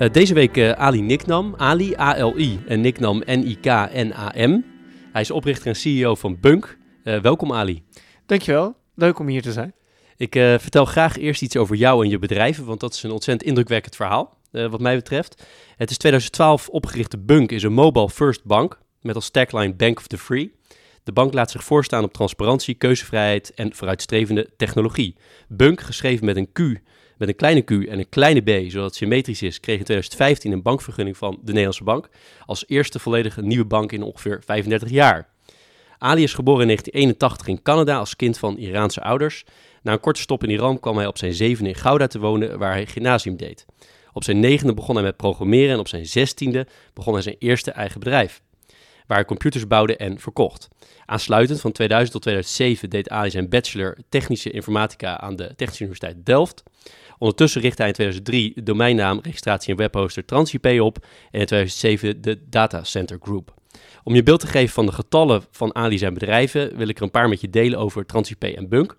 Uh, deze week uh, Ali Niknam, Ali A-L-I en Niknam N-I-K-N-A-M. Hij is oprichter en CEO van Bunk. Uh, welkom Ali. Dankjewel, leuk om hier te zijn. Ik vertel graag eerst iets over jou en je bedrijven, want dat is een ontzettend indrukwekkend verhaal, wat mij betreft. Het is 2012 opgerichte Bunk, is een mobile first bank met als tagline Bank of the Free. De bank laat zich voorstaan op transparantie, keuzevrijheid en vooruitstrevende technologie. Bunk, geschreven met een Q, met een kleine Q en een kleine B, zodat het symmetrisch is, kreeg in 2015 een bankvergunning van de Nederlandse Bank. Als eerste volledige nieuwe bank in ongeveer 35 jaar. Ali is geboren in 1981 in Canada als kind van Iraanse ouders. Na een korte stop in Iran kwam hij op zijn zevende in Gouda te wonen, waar hij gymnasium deed. Op zijn negende begon hij met programmeren en op zijn zestiende begon hij zijn eerste eigen bedrijf waar hij computers bouwde en verkocht. Aansluitend van 2000 tot 2007 deed Ali zijn bachelor technische informatica aan de Technische Universiteit Delft. Ondertussen richtte hij in 2003 de domeinnaam, registratie en webhoster TransIP op en in 2007 de Data Center Group. Om je beeld te geven van de getallen van Ali zijn bedrijven, wil ik er een paar met je delen over TransIP en Bunk.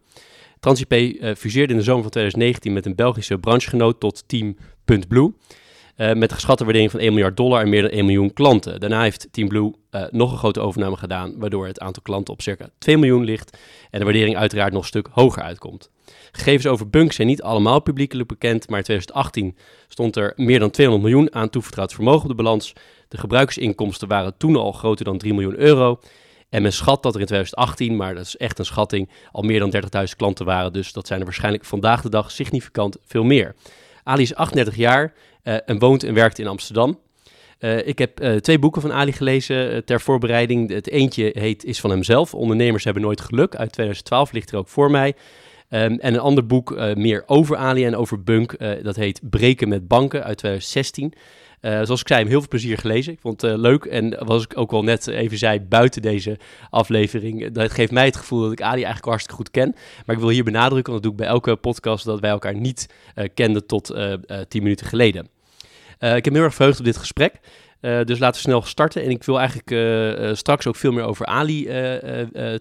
TransIP uh, fuseerde in de zomer van 2019 met een Belgische branchegenoot tot Team Blue. Uh, met een geschatte waardering van 1 miljard dollar en meer dan 1 miljoen klanten. Daarna heeft Team Blue uh, nog een grote overname gedaan, waardoor het aantal klanten op circa 2 miljoen ligt en de waardering uiteraard nog een stuk hoger uitkomt. Gegevens over Bunk zijn niet allemaal publiekelijk bekend, maar in 2018 stond er meer dan 200 miljoen aan toevertrouwd vermogen op de balans. De gebruiksinkomsten waren toen al groter dan 3 miljoen euro. En men schat dat er in 2018, maar dat is echt een schatting, al meer dan 30.000 klanten waren. Dus dat zijn er waarschijnlijk vandaag de dag significant veel meer. Ali is 38 jaar uh, en woont en werkt in Amsterdam. Uh, ik heb uh, twee boeken van Ali gelezen ter voorbereiding. Het eentje heet Is van hemzelf. Ondernemers hebben nooit geluk. Uit 2012 ligt er ook voor mij. Um, en een ander boek meer over Ali en over Bunk. dat heet Breken met banken uit 2016. Uh, zoals ik zei, heel veel plezier gelezen. Ik vond het leuk. En was ik ook al net even zei, buiten deze aflevering. Dat geeft mij het gevoel dat ik Ali eigenlijk hartstikke goed ken. Maar ik wil hier benadrukken, want dat doe ik bij elke podcast, dat wij elkaar niet kenden tot tien minuten geleden. ik heb heel erg verheugd op dit gesprek. Uh, dus laten we snel starten. En ik wil eigenlijk uh, uh, straks ook veel meer over Ali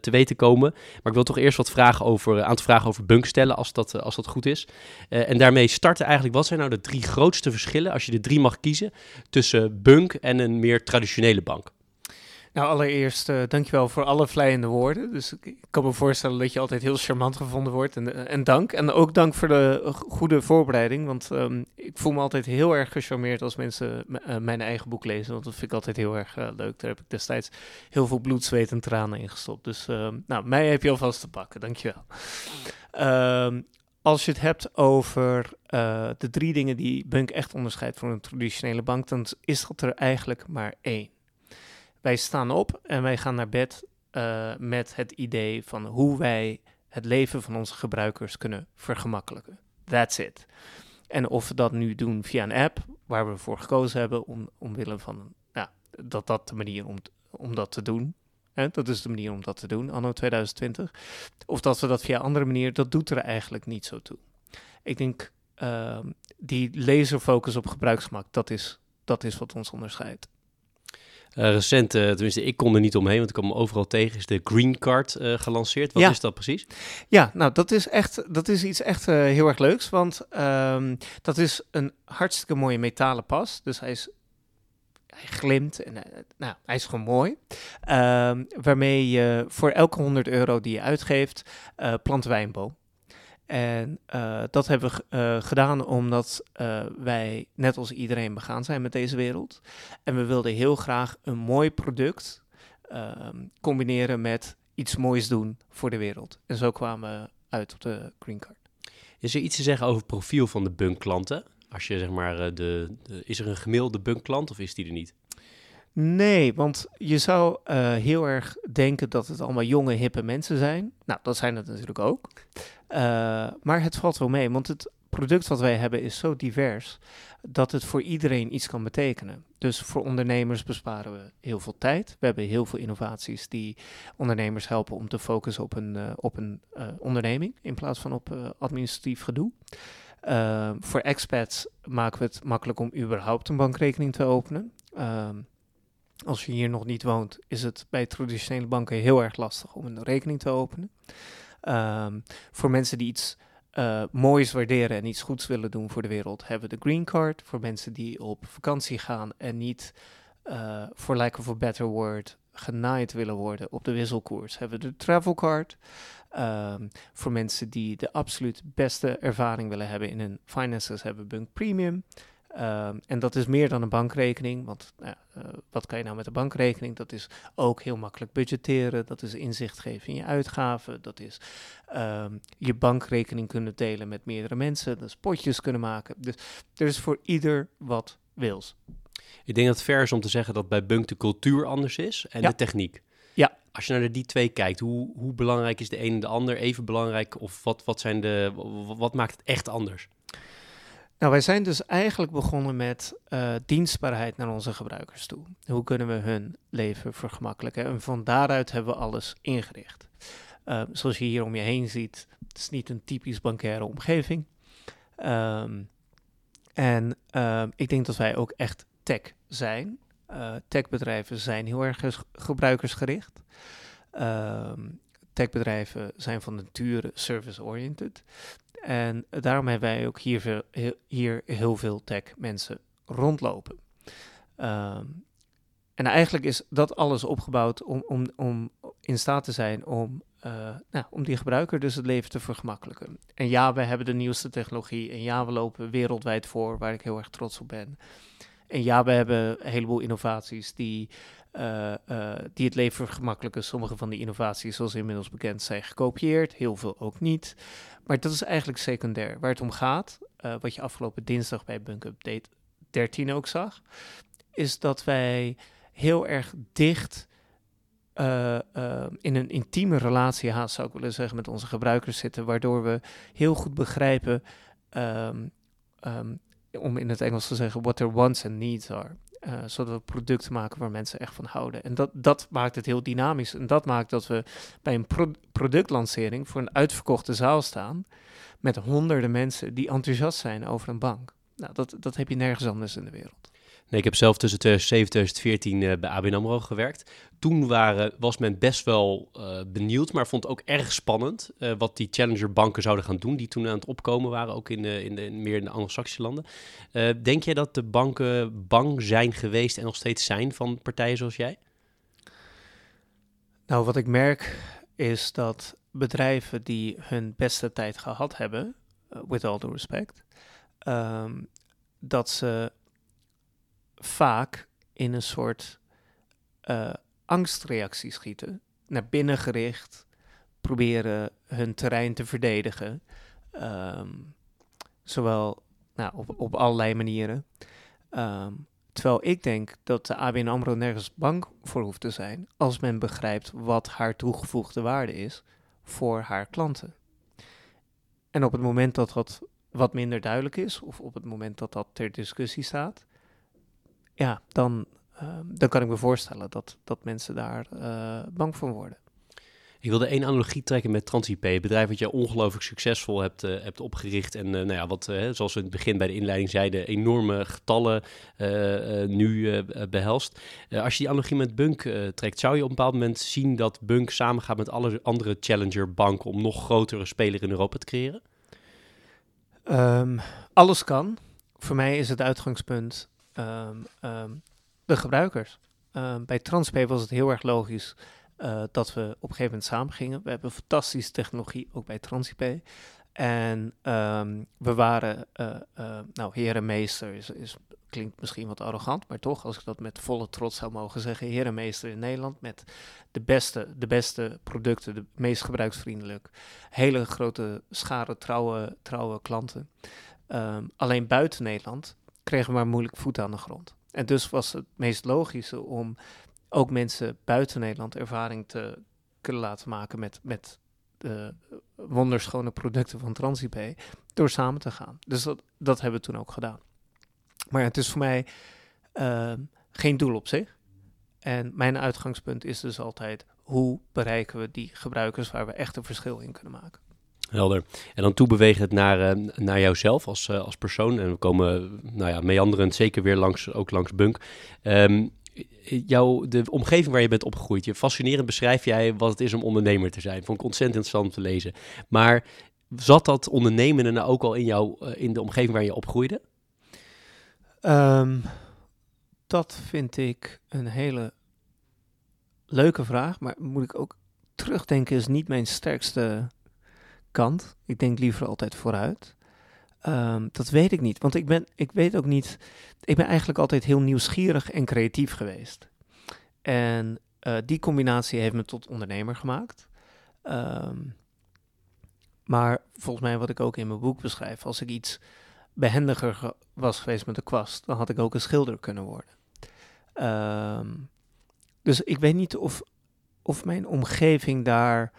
te weten komen. Maar ik wil toch eerst wat vragen over, een aantal vragen over Bunk stellen, als dat, als dat goed is. en daarmee starten eigenlijk, wat zijn nou de drie grootste verschillen, als je de drie mag kiezen, tussen Bunk en een meer traditionele bank? Nou, allereerst uh, dankjewel voor alle vlijende woorden. Dus ik, kan me voorstellen dat je altijd heel charmant gevonden wordt. En, eh, en dank. En ook dank voor de goede voorbereiding. Want um, ik voel me altijd heel erg gecharmeerd als mensen mijn eigen boek lezen. Want dat vind ik altijd heel erg leuk. Daar heb ik destijds heel veel bloed, zweet en tranen in gestopt. Dus ehm, nou, mij heb je alvast te pakken. Dankjewel. Um, als je het hebt over de drie dingen die Bunk echt onderscheidt van een traditionele bank, dan is dat er eigenlijk maar één. Wij staan op en wij gaan naar bed uh, met het idee van hoe wij het leven van onze gebruikers kunnen vergemakkelijken. That's it. En of we dat nu doen via een app, waar we voor gekozen hebben, om, omwille van nou, dat dat de manier om, om dat te doen. Hè? Dat is de manier om dat te doen, anno 2020. Of dat we dat via andere manier, dat doet er eigenlijk niet zo toe. Ik denk, uh, die laserfocus op gebruiksgemak, dat is, dat is wat ons onderscheidt. Uh, recent, uh, tenminste ik kon er niet omheen, want ik kwam me overal tegen, is de Green Card uh, gelanceerd. Wat is dat precies? Ja, nou dat is echt, dat is iets echt heel erg leuks, want um, dat is een hartstikke mooie metalen pas. Dus hij is hij glimt en nou, hij is gewoon mooi. Uh, waarmee je voor elke 100 euro die je uitgeeft, uh, planten wij een boom. En uh, dat hebben we uh, gedaan omdat uh, wij, net als iedereen, begaan zijn met deze wereld. En we wilden heel graag een mooi product ehm, combineren met iets moois doen voor de wereld. En zo kwamen we uit op de Green Card. Is er iets te zeggen over het profiel van de bunkklanten? Als je zeg maar, de, de, is er een gemiddelde bunkklant of is die er niet? Nee, want je zou uh, heel erg denken dat het allemaal jonge, hippe mensen zijn. Nou, dat zijn het natuurlijk ook. Uh, maar het valt wel mee, want het product wat wij hebben is zo divers dat het voor iedereen iets kan betekenen. Dus voor ondernemers besparen we heel veel tijd. We hebben heel veel innovaties die ondernemers helpen om te focussen op een, uh, op een uh, onderneming in plaats van op administratief gedoe. Uh, voor expats maken we het makkelijk om überhaupt een bankrekening te openen. Uh, als je hier nog niet woont, is het bij traditionele banken heel erg lastig om een rekening te openen. Uh, voor mensen die iets uh, moois waarderen en iets goeds willen doen voor de wereld, hebben we de Green Card. Voor mensen die op vakantie gaan en niet, voor uh, lack of a better word, genaaid willen worden op de wisselkoers, hebben we de Travel Card. Um, voor mensen die de absoluut beste ervaring willen hebben in hun finances, hebben we Bunk Premium. Um, en dat is meer dan een bankrekening, want uh, uh, wat kan je nou met een bankrekening? Dat is ook heel makkelijk budgetteren, dat is inzicht geven in je uitgaven, dat is um, je bankrekening kunnen delen met meerdere mensen, dat is potjes kunnen maken. Dus er is voor ieder wat wils. Ik denk dat het ver is om te zeggen dat bij Bunk de cultuur anders is en Ja. de techniek. Ja. Als je naar die twee kijkt, hoe, hoe belangrijk is de een en de ander? Even belangrijk of wat, wat, zijn de, wat maakt het echt anders? Nou, wij zijn dus eigenlijk begonnen met uh, dienstbaarheid naar onze gebruikers toe. Hoe kunnen we hun leven vergemakkelijken? En van daaruit hebben we alles ingericht. Uh, zoals je hier om je heen ziet, het is niet een typisch bankaire omgeving. Um, en uh, ik denk dat wij ook echt tech zijn. Uh, techbedrijven zijn heel erg gebruikersgericht. Techbedrijven zijn van nature service-oriented. En daarom hebben wij ook hier, veel, hier heel veel tech mensen rondlopen. Um, en eigenlijk is dat alles opgebouwd om, om, om in staat te zijn om, uh, nou, om die gebruiker dus het leven te vergemakkelijken. En ja, we hebben de nieuwste technologie. En ja, we lopen wereldwijd voor, waar ik heel erg trots op ben. En ja, we hebben een heleboel innovaties die, uh, uh, die het leven vergemakkelijken. Sommige van die innovaties, zoals inmiddels bekend, zijn gekopieerd. Heel veel ook niet. Maar dat is eigenlijk secundair. Waar het om gaat, uh, wat je afgelopen dinsdag bij Bunk Update 13 ook zag, is dat wij heel erg dicht in een intieme relatie, haast zou ik willen zeggen, met onze gebruikers zitten, waardoor we heel goed begrijpen, um, um, om in het Engels te zeggen, what their wants and needs are. Uh, zodat we producten maken waar mensen echt van houden. En dat, dat maakt het heel dynamisch. En dat maakt dat we bij een pro productlancering voor een uitverkochte zaal staan. met honderden mensen die enthousiast zijn over een bank. Nou, dat, dat heb je nergens anders in de wereld. Nee, ik heb zelf tussen 2007 en 2014 uh, bij ABN AMRO gewerkt. Toen waren, was men best wel uh, benieuwd, maar vond ook erg spannend uh, wat die challenger banken zouden gaan doen, die toen aan het opkomen waren, ook in, de, in, de, meer in de Anglo-Saxische landen. Denk jij dat de banken bang zijn geweest en nog steeds zijn van partijen zoals jij? Nou, wat ik merk is dat bedrijven die hun beste tijd gehad hebben, with all due respect, um, dat ze vaak in een soort uh, angstreactie schieten, naar binnen gericht, proberen hun terrein te verdedigen, um, zowel nou, op, op allerlei manieren. Um, terwijl ik denk dat de ABN AMRO nergens bang voor hoeft te zijn als men begrijpt wat haar toegevoegde waarde is voor haar klanten. En op het moment dat dat wat minder duidelijk is, of op het moment dat dat ter discussie staat, ja, dan, uh, dan kan ik me voorstellen dat, dat mensen daar uh, bang voor worden. Ik wilde één analogie trekken met TransIP, het bedrijf wat je ongelooflijk succesvol hebt, uh, hebt opgericht. En uh, nou ja, wat, uh, zoals we in het begin bij de inleiding zeiden, enorme getallen nu behelst. als je die analogie met Bunk trekt, zou je op een bepaald moment zien dat Bunk samengaat met alle andere challenger banken om nog grotere speler in Europa te creëren? Um, alles kan. Voor mij is het uitgangspunt um, um, de gebruikers. bij TransPay was het heel erg logisch uh, dat we op een gegeven moment samen gingen. We hebben fantastische technologie, ook bij Transipay. En we waren, uh, uh, nou, heer en meester is, is, klinkt misschien wat arrogant, maar toch, als ik dat met volle trots zou mogen zeggen, heer en meester in Nederland met de beste, de beste producten, de meest gebruiksvriendelijk, hele grote schare trouwe, trouwe klanten. Alleen buiten Nederland kregen maar moeilijk voet aan de grond. En dus was het meest logische om ook mensen buiten Nederland ervaring te kunnen laten maken met, met de wonderschone producten van TransIP door samen te gaan. Dus dat, dat hebben we toen ook gedaan. Maar het is voor mij ehm, geen doel op zich. En mijn uitgangspunt is dus altijd hoe bereiken we die gebruikers waar we echt een verschil in kunnen maken. Helder. En dan toe bewegen het naar, uh, naar jouzelf als, uh, als persoon. En we komen, nou ja, meanderend zeker weer langs, ook langs Bunk. Um, jouw, de omgeving waar je bent opgegroeid, je fascinerend beschrijf jij wat het is om ondernemer te zijn. Vond ik ontzettend interessant te lezen. Maar zat dat ondernemen nou ook al in, jou, uh, in de omgeving waar je opgroeide? Um, dat vind ik een hele leuke vraag, maar moet ik ook terugdenken is niet mijn sterkste kant. Ik denk liever altijd vooruit. Um, dat weet ik niet, want ik ben, ik weet ook niet. Ik ben eigenlijk altijd heel nieuwsgierig en creatief geweest. En uh, die combinatie heeft me tot ondernemer gemaakt. Um, maar volgens mij, wat ik ook in mijn boek beschrijf, als ik iets behendiger ge was geweest met de kwast, dan had ik ook een schilder kunnen worden. Um, dus ik weet niet of, of mijn omgeving daar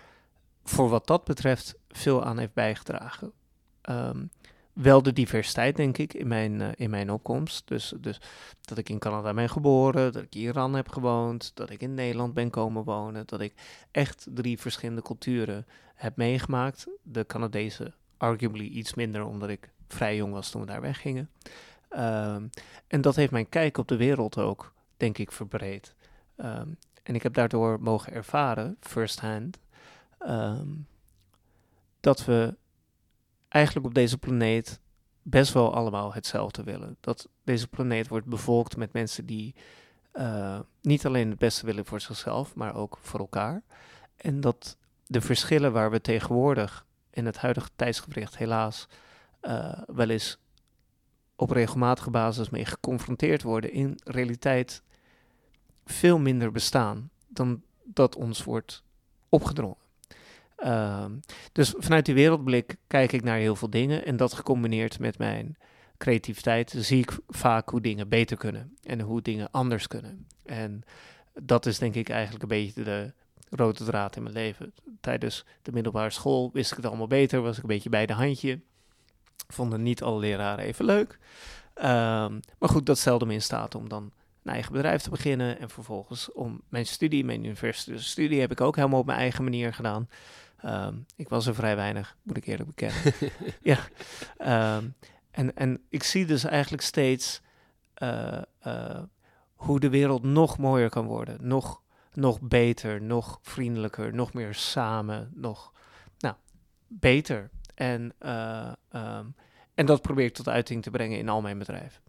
voor wat dat betreft veel aan heeft bijgedragen. Um, wel de diversiteit, denk ik, in mijn, uh, in mijn opkomst. Dus, dus dat ik in Canada ben geboren, dat ik in Iran heb gewoond, dat ik in Nederland ben komen wonen, dat ik echt drie verschillende culturen heb meegemaakt. De Canadese arguably iets minder, omdat ik vrij jong was toen we daar weggingen. Um, en dat heeft mijn kijk op de wereld ook, denk ik, verbreed. Um, en ik heb daardoor mogen ervaren, firsthand, um, dat we eigenlijk op deze planeet best wel allemaal hetzelfde willen. Dat deze planeet wordt bevolkt met mensen die uh, niet alleen het beste willen voor zichzelf, maar ook voor elkaar. En dat de verschillen waar we tegenwoordig in het huidige tijdsgewricht helaas uh, wel eens op regelmatige basis mee geconfronteerd worden, in realiteit veel minder bestaan dan dat ons wordt opgedrongen. Uh, dus vanuit die wereldblik kijk ik naar heel veel dingen en dat gecombineerd met mijn creativiteit zie ik vaak hoe dingen beter kunnen en hoe dingen anders kunnen. En dat is denk ik eigenlijk een beetje de rode draad in mijn leven. Tijdens de middelbare school wist ik het allemaal beter, was ik een beetje bij de handje. Vonden niet alle leraren even leuk. Um, maar goed, dat stelde me in staat om dan een eigen bedrijf te beginnen. En vervolgens om mijn studie, mijn universitaire studie, heb ik ook helemaal op mijn eigen manier gedaan. Um, ik was er vrij weinig, moet ik eerlijk bekennen. ja. Um, en, en ik zie dus eigenlijk steeds uh, uh, hoe de wereld nog mooier kan worden. Nog, nog beter, nog vriendelijker, nog meer samen, nog nou, beter. En, uh, um, en dat probeer ik tot uiting te brengen in al mijn bedrijven.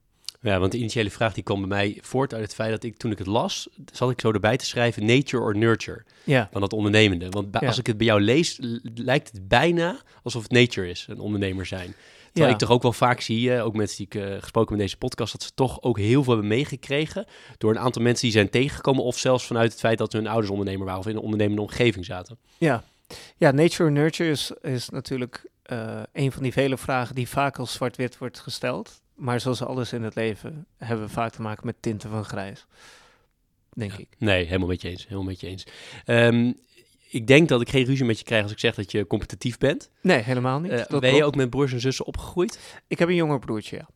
Ja, want de initiële vraag die kwam bij mij voort uit het feit dat ik toen ik het las, zat ik zo erbij te schrijven nature or nurture ja. van dat ondernemende. Want ja. als ik het bij jou lees, lijkt het bijna alsof het nature is, een ondernemer zijn. Terwijl ja. ik toch ook wel vaak zie, ook mensen die ik uh, gesproken met deze podcast, dat ze toch ook heel veel hebben meegekregen door een aantal mensen die zijn tegengekomen of zelfs vanuit het feit dat hun ouders ondernemer waren of in een ondernemende omgeving zaten. Ja, ja nature or nurture is, is natuurlijk uh, een van die vele vragen die vaak als zwart-wit wordt gesteld. Maar zoals alles in het leven hebben we vaak te maken met tinten van grijs. Denk ja. ik. Nee, helemaal met je eens. Helemaal met je eens. Um, ik denk dat ik geen ruzie met je krijg als ik zeg dat je competitief bent. Nee, helemaal niet. Uh, ben je ook met broers en zussen opgegroeid? Ik heb een jonger broertje, ja.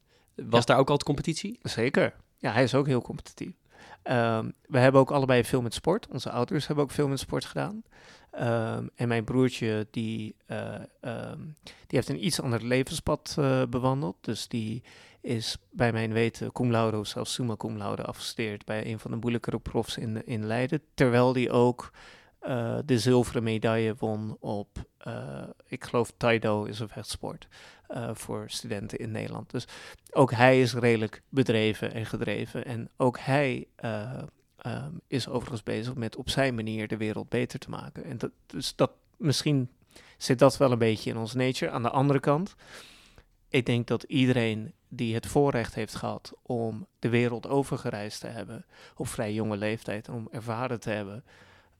Was ja. daar ook altijd competitie? Zeker. Ja, hij is ook heel competitief. Um, we hebben ook allebei veel met sport. Onze ouders hebben ook veel met sport gedaan. Um, en mijn broertje, die, uh, um, die heeft een iets ander levenspad uh, bewandeld. Dus die is bij mijn weten cum laude of zelfs summa cum laude afgestudeerd bij een van de moeilijkere profs in, in Leiden. Terwijl die ook uh, de zilveren medaille won op, ik geloof Taido is een vechtsport, voor studenten in Nederland. Dus ook hij is redelijk bedreven en gedreven. En ook hij um, is overigens bezig met op zijn manier de wereld beter te maken. En dat, dus dat, misschien zit dat wel een beetje in ons nature. Aan de andere kant, ik denk dat iedereen die het voorrecht heeft gehad om de wereld overgereisd te hebben op vrij jonge leeftijd om ervaren te hebben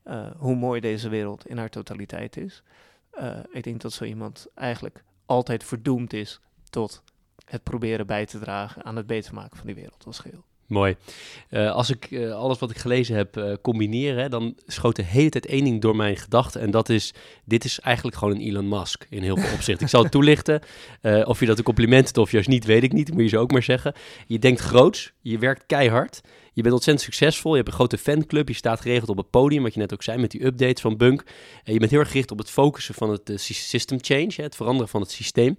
uh, hoe mooi deze wereld in haar totaliteit is. Uh, ik denk dat zo iemand eigenlijk altijd verdoemd is tot het proberen bij te dragen aan het beter maken van die wereld als geheel. Mooi. Uh, als ik uh, alles wat ik gelezen heb uh, combineer, hè, dan schoot de hele tijd één ding door mijn gedachten. En dat is, dit is eigenlijk gewoon een Elon Musk in heel veel opzichten. ik zal het toelichten. of je dat een compliment hebt of juist niet, weet ik niet. moet je zo ook maar zeggen. Je denkt groots, je werkt keihard. Je bent ontzettend succesvol. Je hebt een grote fanclub. Je staat geregeld op het podium, wat je net ook zei met die updates van Bunk. En je bent heel erg gericht op het focussen van het system change, hè, het veranderen van het systeem.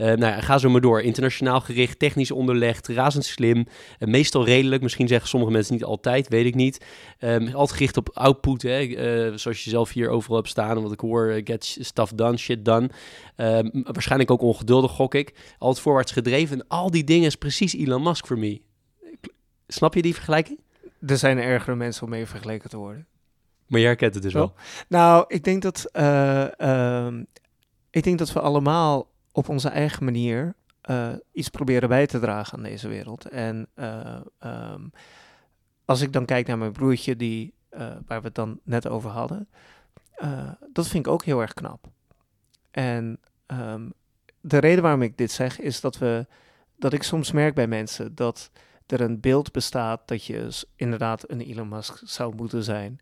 Uh, nou ja, ga zo maar door. Internationaal gericht, technisch onderlegd, razendslim. Uh, meestal redelijk. Misschien zeggen sommige mensen niet altijd, weet ik niet. Um, altijd gericht op output, hè. Uh, zoals je zelf hier overal hebt staan. Wat ik hoor, get stuff done, shit done. Um, waarschijnlijk ook ongeduldig, gok ik. Altijd voorwaarts gedreven. En al die dingen is precies Elon Musk voor me. Snap je die vergelijking? Er zijn ergere mensen om mee vergeleken te worden. Maar jij herkent het dus wel. Nou, ik denk dat, uh, ik denk dat we allemaal op onze eigen manier uh, iets proberen bij te dragen aan deze wereld. En uh, um, als ik dan kijk naar mijn broertje, die, uh, waar we het dan net over hadden, dat vind ik ook heel erg knap. En um, de reden waarom ik dit zeg, is dat, we, dat ik soms merk bij mensen dat er een beeld bestaat dat je inderdaad een Elon Musk zou moeten zijn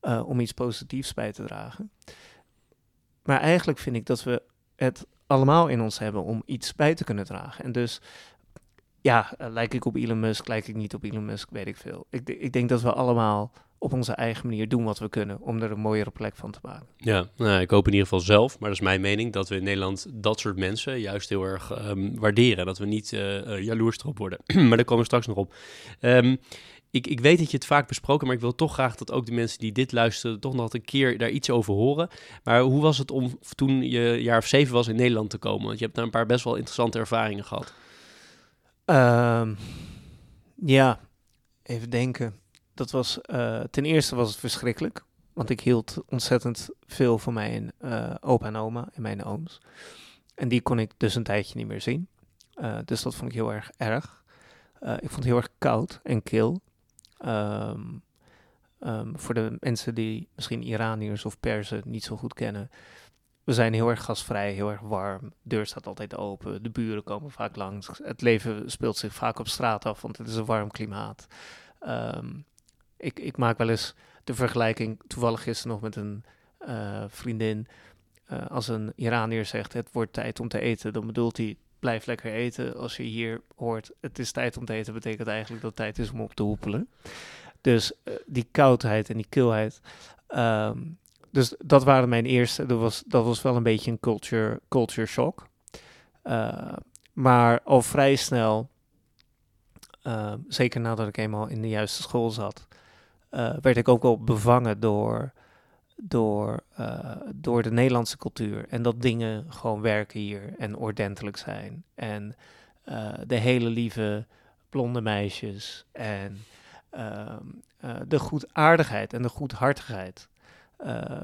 om iets positiefs bij te dragen. Maar eigenlijk vind ik dat we het allemaal in ons hebben om iets bij te kunnen dragen. En dus, ja, uh, lijk ik op Elon Musk, lijk ik niet op Elon Musk, weet ik veel. Ik, ik denk dat we allemaal op onze eigen manier doen wat we kunnen om er een mooiere plek van te maken. Ja, nou, ik hoop in ieder geval zelf, maar dat is mijn mening, dat we in Nederland dat soort mensen juist heel erg um, waarderen. Dat we niet uh, jaloers erop worden. maar daar komen we straks nog op. Um, ik, ik weet dat je het vaak besproken, maar ik wil toch graag dat ook de mensen die dit luisteren toch nog een keer daar iets over horen. Maar hoe was het om toen je jaar of zeven was in Nederland te komen? Want je hebt daar een paar best wel interessante ervaringen gehad. Um, ja, even denken. Dat was, uh, ten eerste was het verschrikkelijk. Want ik hield ontzettend veel van mijn uh, opa en oma en mijn ooms. En die kon ik dus een tijdje niet meer zien. Uh, dus dat vond ik heel erg erg. ik vond het heel erg koud en kil. Um, um, voor de mensen die misschien Iraniërs of Persen niet zo goed kennen. We zijn heel erg gasvrij, heel erg warm. De deur staat altijd open. De buren komen vaak langs. Het leven speelt zich vaak op straat af, want het is een warm klimaat. Um, ik, ik, maak wel eens de vergelijking, toevallig gisteren nog met een uh, vriendin. Uh, als een Iranier zegt: Het wordt tijd om te eten, dan bedoelt hij blijf lekker eten. Als je hier hoort, het is tijd om te eten, betekent eigenlijk dat het tijd is om op te hoepelen. Dus uh, die koudheid en die kilheid. Um, dus dat waren mijn eerste. Dat was, dat was wel een beetje een culture, culture shock. Uh, maar al vrij snel, uh, zeker nadat ik eenmaal in de juiste school zat, uh, werd ik ook wel bevangen door door, uh, door de Nederlandse cultuur. En dat dingen gewoon werken hier en ordentelijk zijn. En uh, de hele lieve blonde meisjes en uh, de goedaardigheid en de goedhartigheid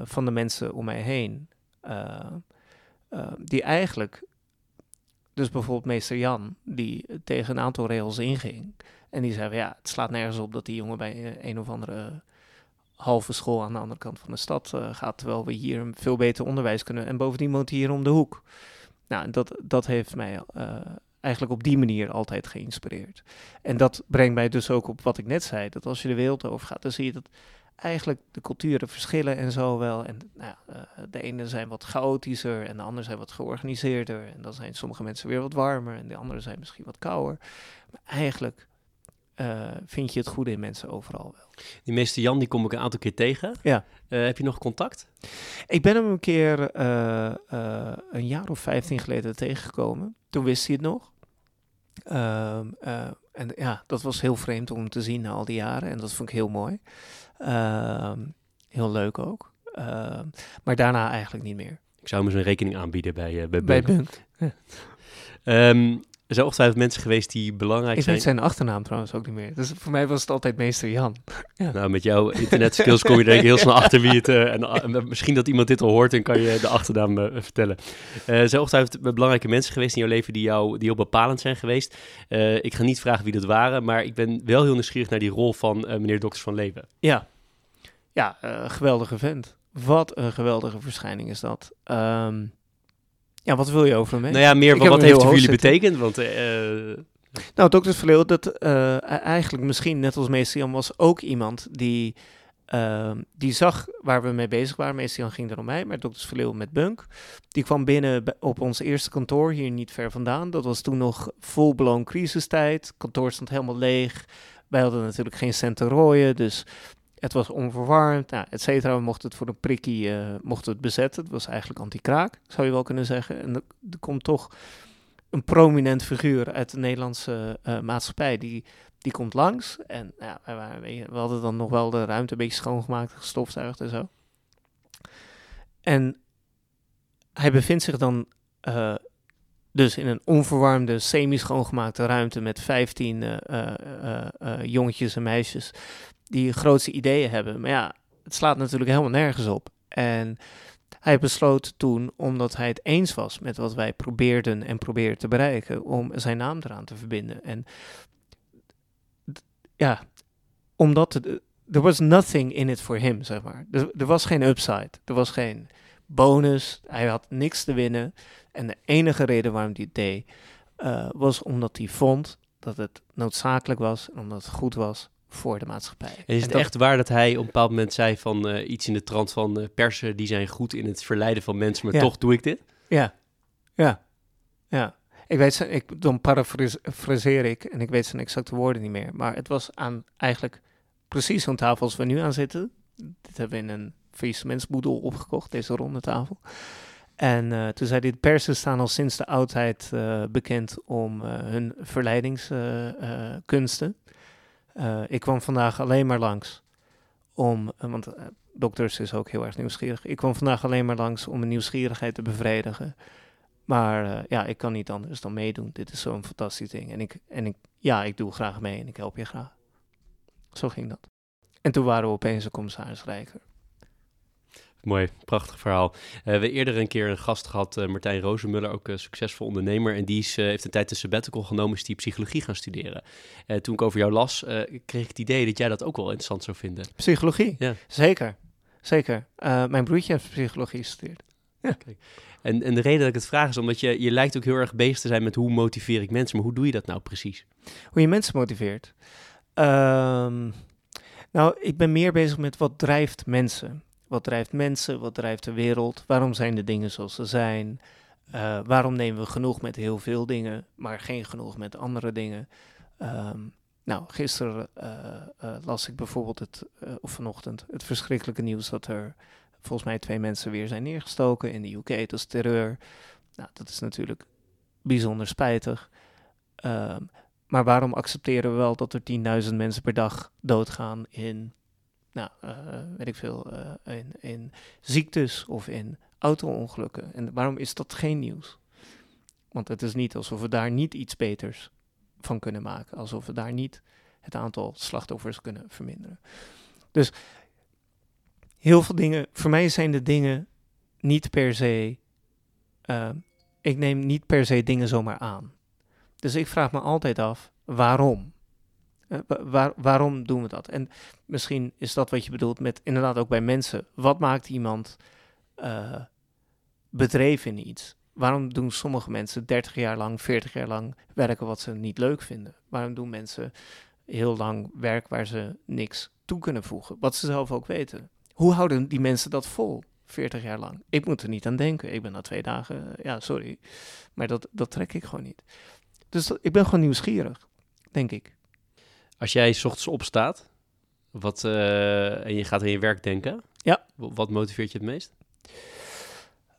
van de mensen om mij heen. die eigenlijk, dus bijvoorbeeld meester Jan, die tegen een aantal regels inging. En die zei, ja, het slaat nergens op dat die jongen bij een of andere halve school aan de andere kant van de stad uh, gaat, terwijl we hier een veel beter onderwijs kunnen. En bovendien woont hier om de hoek. Nou, dat, dat heeft mij uh, eigenlijk op die manier altijd geïnspireerd. En dat brengt mij dus ook op wat ik net zei, dat als je de wereld over gaat, dan zie je dat eigenlijk de culturen verschillen en zo wel. En nou, uh, de ene zijn wat chaotischer en de andere zijn wat georganiseerder. En dan zijn sommige mensen weer wat warmer en de andere zijn misschien wat kouder. Maar eigenlijk uh, vind je het goede in mensen overal wel. Die meester Jan, die kom ik een aantal keer tegen. Ja. Uh, heb je nog contact? Ik ben hem een keer uh, een jaar of vijftien geleden tegengekomen. Toen wist hij het nog. Ehm, en ja, dat was heel vreemd om hem te zien na al die jaren. En dat vond ik heel mooi. Ehm, heel leuk ook. Ehm, maar daarna eigenlijk niet meer. Ik zou hem eens een rekening aanbieden bij, bij Bunk. Bij Bunk. Ja. Um, er zijn ongetwijfeld mensen geweest die belangrijk ik zijn. Ik weet zijn achternaam trouwens ook niet meer. Dus voor mij was het altijd meester Jan. Ja. Nou, met jouw internetskills kom je denk ik heel snel achter wie het... Uh, en, uh, misschien dat iemand dit al hoort en kan je de achternaam uh, vertellen. er zijn ongetwijfeld belangrijke mensen geweest in jouw leven die, jou, die heel bepalend zijn geweest. ik ga niet vragen wie dat waren, maar ik ben wel heel nieuwsgierig naar die rol van meneer Dokters van Leven. Ja, ja geweldige vent. Wat een geweldige verschijning is dat. Um, ja, wat wil je over hem? Nou ja, meer wat, wat heeft het voor jullie betekend? Want uh, Nou, dokter Verleeuw, dat uh, eigenlijk misschien net als meester Jan was ook iemand die, uh, die zag waar we mee bezig waren. Meester Jan ging er om mij, maar dokter Verleeuw met Bunk. Die kwam binnen op ons eerste kantoor, hier niet ver vandaan. Dat was toen nog full-blown crisistijd. Het kantoor stond helemaal leeg. Wij hadden natuurlijk geen cent te rooien, dus het was onverwarmd, nou, et cetera. Mochten het voor een prikkie uh, mochten het bezetten. Het was eigenlijk anti-kraak, zou je wel kunnen zeggen. En er, komt toch een prominent figuur uit de Nederlandse uh, maatschappij. Die, die komt langs. En ja, wij waren, we hadden dan nog wel de ruimte een beetje schoongemaakt, gestofzuigd en zo. En hij bevindt zich dan uh, dus in een onverwarmde, semi-schoongemaakte ruimte met 15 uh, jongetjes en meisjes die grootste ideeën hebben. Maar ja, het slaat natuurlijk helemaal nergens op. En hij besloot toen, omdat hij het eens was met wat wij probeerden en probeerden te bereiken, om zijn naam eraan te verbinden. En ja, omdat het, er was nothing in it for him, zeg maar. Er, was geen upside, er was geen bonus, hij had niks te winnen. En de enige reden waarom hij deed, uh, was omdat hij vond dat het noodzakelijk was en omdat het goed was voor de maatschappij. En is het echt waar dat hij op een bepaald moment zei van uh, iets in de trant van uh, persen die zijn goed in het verleiden van mensen, maar ja. toch doe ik dit? Ja, ja, ja. Ik weet zijn, ik, dan parafraseer ik en ik weet zijn exacte woorden niet meer. Maar het was aan eigenlijk precies zo'n tafel als we nu aan zitten. Dit hebben we in een faillissementsboedel opgekocht, deze ronde tafel. En uh, toen zei hij, de persen staan al sinds de oudheid uh, bekend om uh, hun verleidingskunsten. Ik kwam vandaag alleen maar langs om, want dokters is ook heel erg nieuwsgierig. Ik kwam vandaag alleen maar langs om een nieuwsgierigheid te bevredigen. Maar ja, ik kan niet anders dan meedoen. Dit is zo'n fantastisch ding. En ik, en ik, ja, ik doe graag mee en ik help je graag. Zo ging dat. En toen waren we opeens een commissaris Rijker. Mooi, prachtig verhaal. Uh, we hebben eerder een keer een gast gehad, uh, Martijn Rozenmuller, ook een succesvol ondernemer. En die is, uh, heeft een tijd de sabbatical genomen, is die psychologie gaan studeren. toen ik over jou las, kreeg ik het idee dat jij dat ook wel interessant zou vinden. Psychologie? Ja. Zeker, zeker. mijn broertje heeft psychologie gestudeerd. Ja. Kijk. En, en de reden dat ik het vraag is omdat je, je lijkt ook heel erg bezig te zijn met hoe motiveer ik mensen. Maar hoe doe je dat nou precies? Hoe je mensen motiveert? Um, nou, ik ben meer bezig met wat drijft mensen. Wat drijft mensen? Wat drijft de wereld? Waarom zijn de dingen zoals ze zijn? Uh, waarom nemen we genoeg met heel veel dingen, maar geen genoeg met andere dingen? Um, nou, gisteren uh, uh, las ik bijvoorbeeld het, of vanochtend, het verschrikkelijke nieuws dat er volgens mij twee mensen weer zijn neergestoken in de UK. Het is terreur. Nou, dat is natuurlijk bijzonder spijtig. Um, maar waarom accepteren we wel dat er 10.000 mensen per dag doodgaan in, nou, uh, weet ik veel, uh, in, in ziektes of in auto-ongelukken? En waarom is dat geen nieuws? Want het is niet alsof we daar niet iets beters van kunnen maken. Alsof we daar niet het aantal slachtoffers kunnen verminderen. Dus heel veel dingen, voor mij zijn de dingen niet per se, uh, ik neem niet per se dingen zomaar aan. Dus ik vraag me altijd af, waarom? Waar, waarom doen we dat? En misschien is dat wat je bedoelt met inderdaad ook bij mensen. Wat maakt iemand uh, bedreven in iets? Waarom doen sommige mensen 30 jaar lang, 40 jaar lang werken wat ze niet leuk vinden? Waarom doen mensen heel lang werk waar ze niks toe kunnen voegen? Wat ze zelf ook weten. Hoe houden die mensen dat vol? 40 jaar lang. Ik moet er niet aan denken. Ik ben na twee dagen, ja, sorry. Maar dat, dat trek ik gewoon niet. Dus ik ben gewoon nieuwsgierig, denk ik. Als jij s ochtends opstaat wat, uh, en je gaat aan je werk denken, ja. wat motiveert je het meest?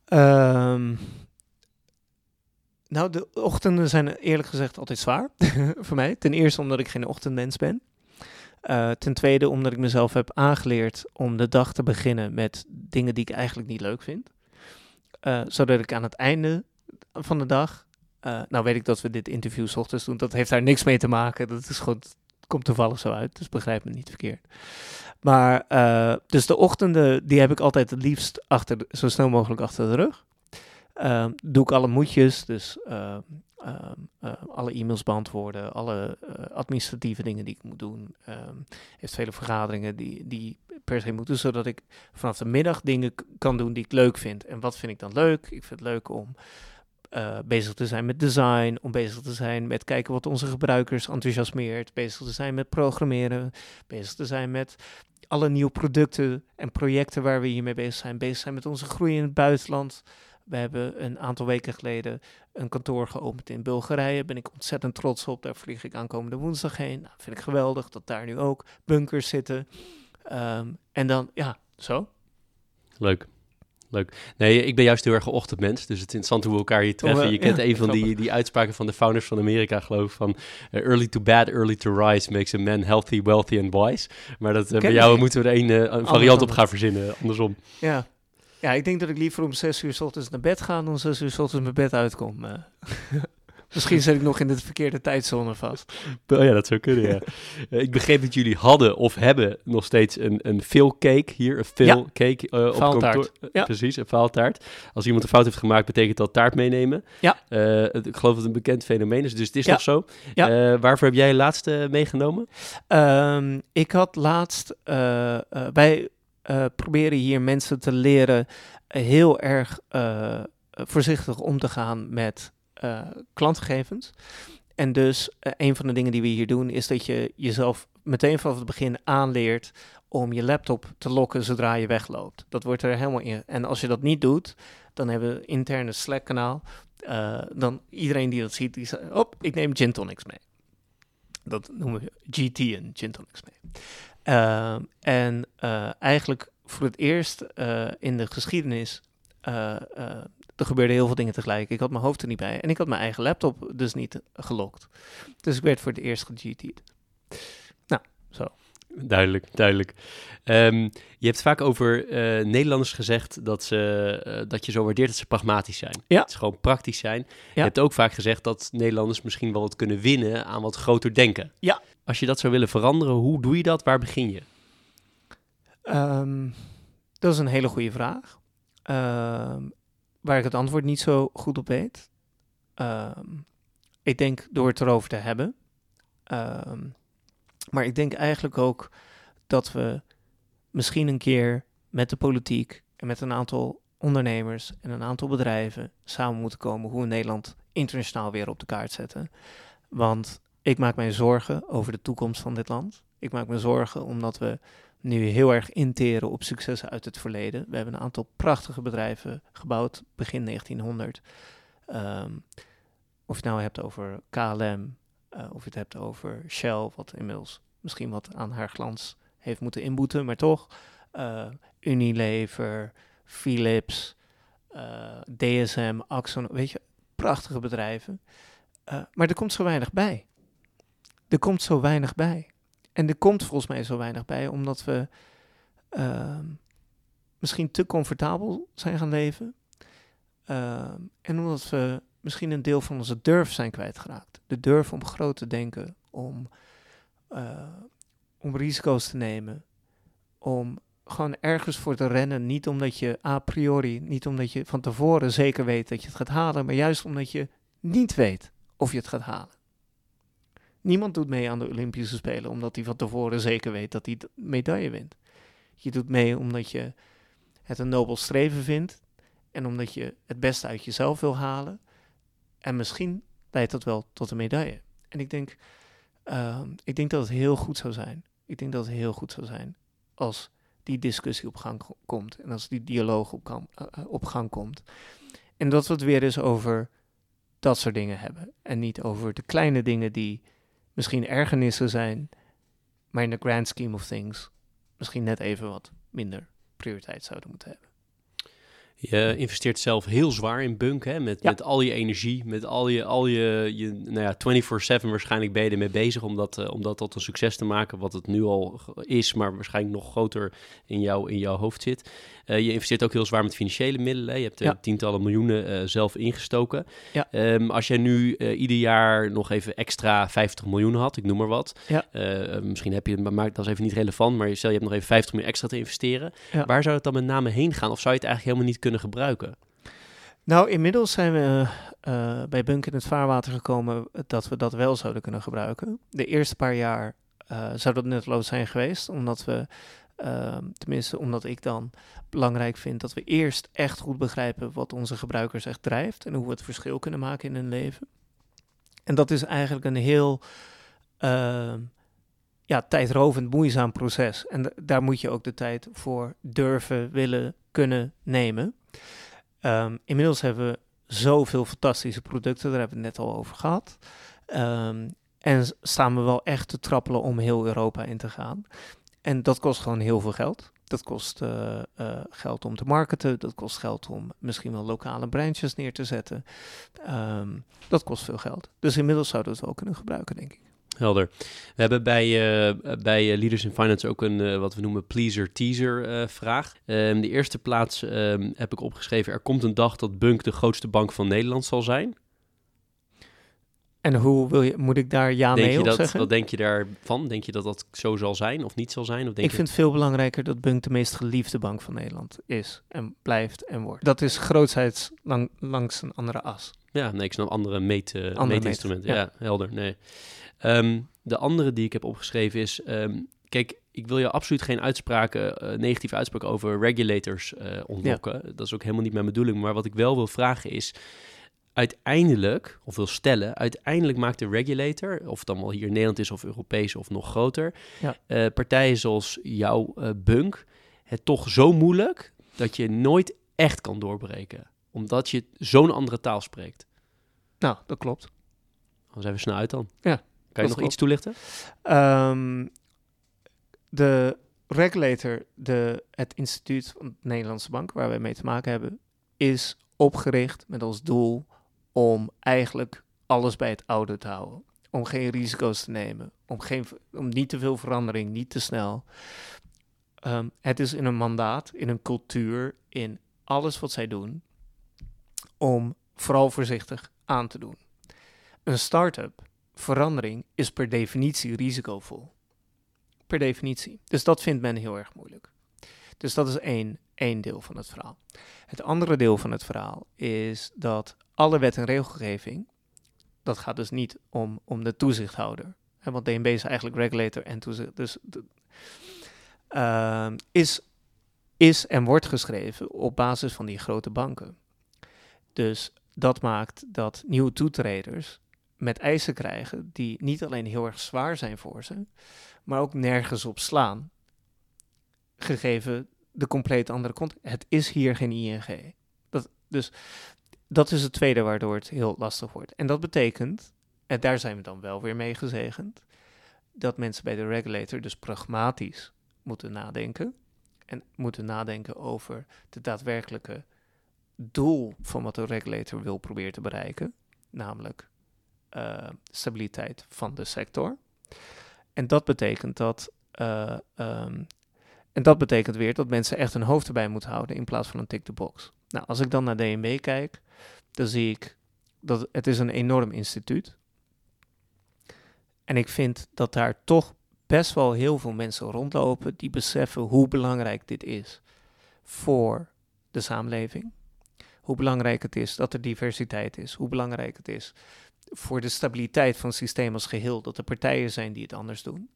Um, nou, de ochtenden zijn eerlijk gezegd altijd zwaar voor mij. Ten eerste omdat ik geen ochtendmens ben. Uh, ten tweede omdat ik mezelf heb aangeleerd om de dag te beginnen met dingen die ik eigenlijk niet leuk vind. Uh, zodat ik aan het einde van de dag uh, nou weet ik dat we dit interview s ochtends doen. Dat heeft daar niks mee te maken. Dat is gewoon, komt toevallig zo uit. Dus begrijp me niet verkeerd. Maar, uh, dus de ochtenden, die heb ik altijd het liefst achter, zo snel mogelijk achter de rug. Uh, doe ik alle moedjes, dus alle e-mails beantwoorden, alle administratieve dingen die ik moet doen. heeft vele vergaderingen die, die per se moeten, zodat ik vanaf de middag dingen kan doen die ik leuk vind. En wat vind ik dan leuk? Ik vind het leuk om uh, bezig te zijn met design, om bezig te zijn met kijken wat onze gebruikers enthousiasmeert, bezig te zijn met programmeren, bezig te zijn met alle nieuwe producten en projecten waar we hiermee bezig zijn, bezig zijn met onze groei in het buitenland. We hebben een aantal weken geleden een kantoor geopend in Bulgarije. Daar ben ik ontzettend trots op. Daar vlieg ik aankomende woensdag heen. Nou, vind ik geweldig dat daar nu ook bunkers zitten. Um, en dan, ja, zo. Leuk. Leuk. Nee, ik ben juist heel erg een ochtendmens, dus het is interessant hoe we elkaar hier treffen. je kent een van die, die uitspraken van de founders van Amerika, geloof ik, van uh, early to bed, early to rise makes a man healthy, wealthy and wise. Maar dat, uh, bij jou moeten we er een, uh, een variant op gaan verzinnen, andersom. Ja. ja, ik denk dat ik liever om zes uur s ochtends naar bed ga dan zes uur s ochtends mijn bed uitkom. Misschien zit ik nog in de verkeerde tijdzone vast. Oh ja, dat zou kunnen, ja. Eh, ik begreep dat jullie hadden of hebben nog steeds een, een veel cake hier. Een veel cake uh, op kantoor. Ja. Precies, een faaltaart. Als iemand een fout heeft gemaakt, betekent dat taart meenemen. Ja. Uh, ik geloof dat het een bekend fenomeen is, dus het is nog zo. Ja. waarvoor heb jij laatst meegenomen? Um, ik had laatst... wij proberen hier mensen te leren heel erg voorzichtig om te gaan met uh, klantgegevens. En dus uh, een van de dingen die we hier doen is dat je jezelf meteen vanaf het begin aanleert om je laptop te lokken zodra je wegloopt. Dat wordt er helemaal in. En als je dat niet doet, dan hebben we een interne Slack-kanaal. Uh, dan iedereen die dat ziet, die zegt, op, ik neem gin tonics mee. Dat noemen we GT en gin tonics mee. En eigenlijk voor het eerst in de geschiedenis er gebeurden heel veel dingen tegelijk. Ik had mijn hoofd er niet bij. En ik had mijn eigen laptop dus niet gelokt. Dus ik werd voor het eerst ge Nou, zo. Duidelijk, duidelijk. Um, je hebt vaak over uh, Nederlanders gezegd dat, ze, uh, dat je zo waardeert dat ze pragmatisch zijn. Ja. Dat ze gewoon praktisch zijn. Ja. Je hebt ook vaak gezegd dat Nederlanders misschien wel wat kunnen winnen aan wat groter denken. Ja. Als je dat zou willen veranderen, hoe doe je dat? Waar begin je? Um, dat is een hele goede vraag. Um, waar ik het antwoord niet zo goed op weet. Ehm, ik denk door het erover te hebben. Ehm, maar ik denk eigenlijk ook dat we misschien een keer met de politiek en met een aantal ondernemers en een aantal bedrijven samen moeten komen hoe we Nederland internationaal weer op de kaart zetten. Want ik maak mij zorgen over de toekomst van dit land. Ik maak me zorgen omdat we nu heel erg interen op successen uit het verleden. We hebben een aantal prachtige bedrijven gebouwd begin 1900. Um, ehm, of je het nou hebt over KLM, uh, of je het hebt over Shell, wat inmiddels misschien wat aan haar glans heeft moeten inboeten, maar toch. Uh, Unilever, Philips, eh, DSM, Axon, weet je, prachtige bedrijven. maar er komt zo weinig bij. Er komt zo weinig bij. En er komt volgens mij zo weinig bij, omdat we uh, misschien te comfortabel zijn gaan leven. Uh, en omdat we misschien een deel van onze durf zijn kwijtgeraakt. De durf om groot te denken, om, uh, om risico's te nemen, om gewoon ergens voor te rennen. Niet omdat je a priori, niet omdat je van tevoren zeker weet dat je het gaat halen, maar juist omdat je niet weet of je het gaat halen. Niemand doet mee aan de Olympische Spelen omdat hij van tevoren zeker weet dat hij de medaille wint. Je doet mee omdat je het een nobel streven vindt en omdat je het beste uit jezelf wil halen. En misschien leidt dat wel tot een medaille. En ik denk, uh, ik denk dat het heel goed zou zijn. Ik denk dat het heel goed zou zijn als die discussie op gang komt en als die dialoog op, kan, uh, op gang komt. En dat we het weer eens over dat soort dingen hebben. En niet over de kleine dingen die misschien ergernissen zijn, maar in de grand scheme of things misschien net even wat minder prioriteit zouden moeten hebben. Je investeert zelf heel zwaar in bunk, hè? Met, met al je energie, met al je, al je, je nou ja, 24-7 waarschijnlijk ben je ermee bezig om dat, uh, om dat tot een succes te maken, wat het nu al is, maar waarschijnlijk nog groter in, jou, in jouw hoofd zit. Uh, je investeert ook heel zwaar met financiële middelen. Je hebt uh, tientallen miljoenen zelf ingestoken. Ja. Um, als jij nu ieder jaar nog even extra 50 miljoen had, ik noem maar wat. Ja. misschien heb je, maar dat is even niet relevant, maar stel je hebt nog even 50 miljoen extra te investeren. Waar zou het dan met name heen gaan? Of zou je het eigenlijk helemaal niet kunnen gebruiken? Nou, inmiddels zijn we uh, bij Bunk in het vaarwater gekomen dat we dat wel zouden kunnen gebruiken. De eerste paar jaar uh, zou dat nutteloos zijn geweest, omdat we Ehm, tenminste, omdat ik dan belangrijk vind dat we eerst echt goed begrijpen wat onze gebruikers echt drijft en hoe we het verschil kunnen maken in hun leven. En dat is eigenlijk een heel uh, ja, tijdrovend, moeizaam proces. En daar moet je ook de tijd voor durven, willen, kunnen nemen. Um, inmiddels hebben we zoveel fantastische producten, daar hebben we het net al over gehad. En staan we wel echt te trappelen om heel Europa in te gaan. En dat kost gewoon heel veel geld. Dat kost uh, uh, geld om te marketen. Dat kost geld om misschien wel lokale branches neer te zetten. Um, dat kost veel geld. Dus inmiddels zouden we het wel kunnen gebruiken, denk ik. Helder. We hebben bij, uh, bij Leaders in Finance ook een wat we noemen pleaser-teaser vraag. Um, de eerste plaats um, heb ik opgeschreven: er komt een dag dat Bunk de grootste bank van Nederland zal zijn. En hoe wil je, moet ik daar ja denk mee je op dat, zeggen? Wat denk je daarvan? Denk je dat dat zo zal zijn of niet zal zijn? Of denk ik je... vind het veel belangrijker dat Bunk de meest geliefde bank van Nederland is en blijft en wordt. Dat is grootheids lang, langs een andere as. Ja, nee, ik snap andere, meet, uh, Andere meetinstrumenten. meet, ja. helder. Nee. Um, de andere die ik heb opgeschreven is... Um, kijk, ik wil je absoluut geen uitspraken, uh, negatieve uitspraken over regulators uh, ontlokken. Ja. Dat is ook helemaal niet mijn bedoeling. Maar wat ik wel wil vragen is uiteindelijk, of wil stellen, uiteindelijk maakt de regulator, of het dan wel hier in Nederland is of Europees of nog groter, ja. uh, partijen zoals jouw uh, Bunk, het toch zo moeilijk dat je nooit echt kan doorbreken. Omdat je zo'n andere taal spreekt. Nou, dat klopt. Dan zijn we snel uit dan. Ja. Kan je nog klopt. iets toelichten? Um, de regulator, de, het instituut van de Nederlandse Bank, waar wij mee te maken hebben, is opgericht met als doel om eigenlijk alles bij het oude te houden. Om geen risico's te nemen, om, geen, om niet te veel verandering, niet te snel. Um, het is in een mandaat, in een cultuur, in alles wat zij doen, om vooral voorzichtig aan te doen. Een start-up, verandering, is per definitie risicovol. Per definitie. Dus dat vindt men heel erg moeilijk. Dus dat is één, één deel van het verhaal. Het andere deel van het verhaal is dat alle wet en regelgeving, dat gaat dus niet om, om de toezichthouder. Want DNB is eigenlijk regulator en toezicht. Dus uh, is, is en wordt geschreven op basis van die grote banken. Dus dat maakt dat nieuwe toetreders met eisen krijgen die niet alleen heel erg zwaar zijn voor ze, maar ook nergens op slaan. Gegeven de compleet andere context. Het is hier geen ING. Dat, dus dat is het tweede waardoor het heel lastig wordt. En dat betekent, en daar zijn we dan wel weer mee gezegend, dat mensen bij de regulator dus pragmatisch moeten nadenken. En moeten nadenken over de daadwerkelijke doel van wat de regulator wil proberen te bereiken. Namelijk uh, stabiliteit van de sector. En dat betekent dat. Uh, um, en dat betekent weer dat mensen echt hun hoofd erbij moeten houden in plaats van een tick the box. Nou, als ik dan naar DNB kijk, dan zie ik dat het is een enorm instituut. En ik vind dat daar toch best wel heel veel mensen rondlopen die beseffen hoe belangrijk dit is voor de samenleving. Hoe belangrijk het is dat er diversiteit is. Hoe belangrijk het is voor de stabiliteit van het systeem als geheel dat er partijen zijn die het anders doen.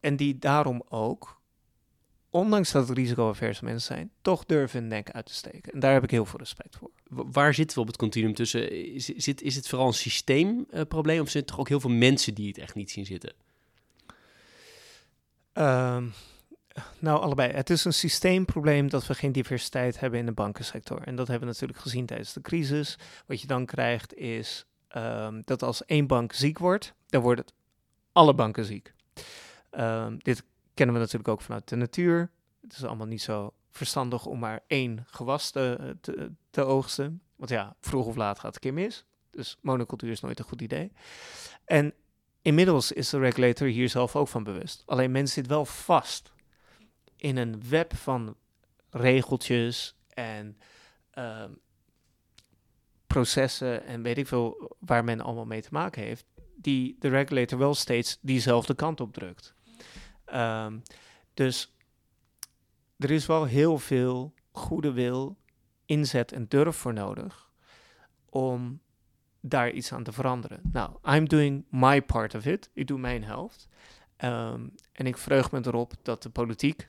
En die daarom ook, ondanks dat het risicoaverse mensen zijn, toch durven hun nek uit te steken. En daar heb ik heel veel respect voor. Waar zitten we op het continuum tussen? Is, zit, is het vooral een systeemprobleem uh, of zijn er toch ook heel veel mensen die het echt niet zien zitten? Um, nou, allebei. Het is een systeemprobleem dat we geen diversiteit hebben in de bankensector. En dat hebben we natuurlijk gezien tijdens de crisis. Wat je dan krijgt is um, dat als één bank ziek wordt, dan worden het alle banken ziek. Um, dit kennen we natuurlijk ook vanuit de natuur. Het is allemaal niet zo verstandig om maar één gewas te, te, te oogsten. Want ja, vroeg of laat gaat het een keer mis. Dus monocultuur is nooit een goed idee. En inmiddels is de regulator hier zelf ook van bewust. Alleen men zit wel vast in een web van regeltjes en uh, processen en weet ik veel waar men allemaal mee te maken heeft, die de regulator wel steeds diezelfde kant op drukt. Um, dus er is wel heel veel goede wil, inzet en durf voor nodig om daar iets aan te veranderen. Nou, I'm doing my part of it. Ik doe mijn helft. Um, en ik vreug me erop dat de politiek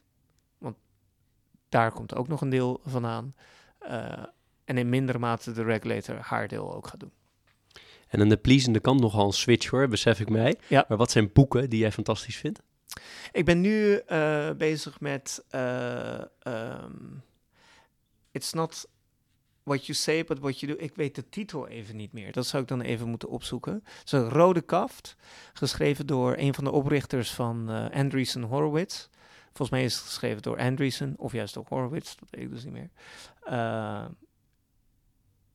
daar komt ook nog een deel van aan. Uh, en in mindere mate de regulator haar deel ook gaat doen. En aan de pleasende kant nogal een switch hoor, besef ik mij. Ja. Maar wat zijn boeken die jij fantastisch vindt? Ik ben nu uh, bezig met uh, um, It's not what you say, but what you do. Ik weet de titel even niet meer. Dat zou ik dan even moeten opzoeken. Het rode kaft, geschreven door een van de oprichters van uh, Andreessen Horowitz. Volgens mij is het geschreven door Andreessen, of juist door Horowitz, dat weet ik dus niet meer.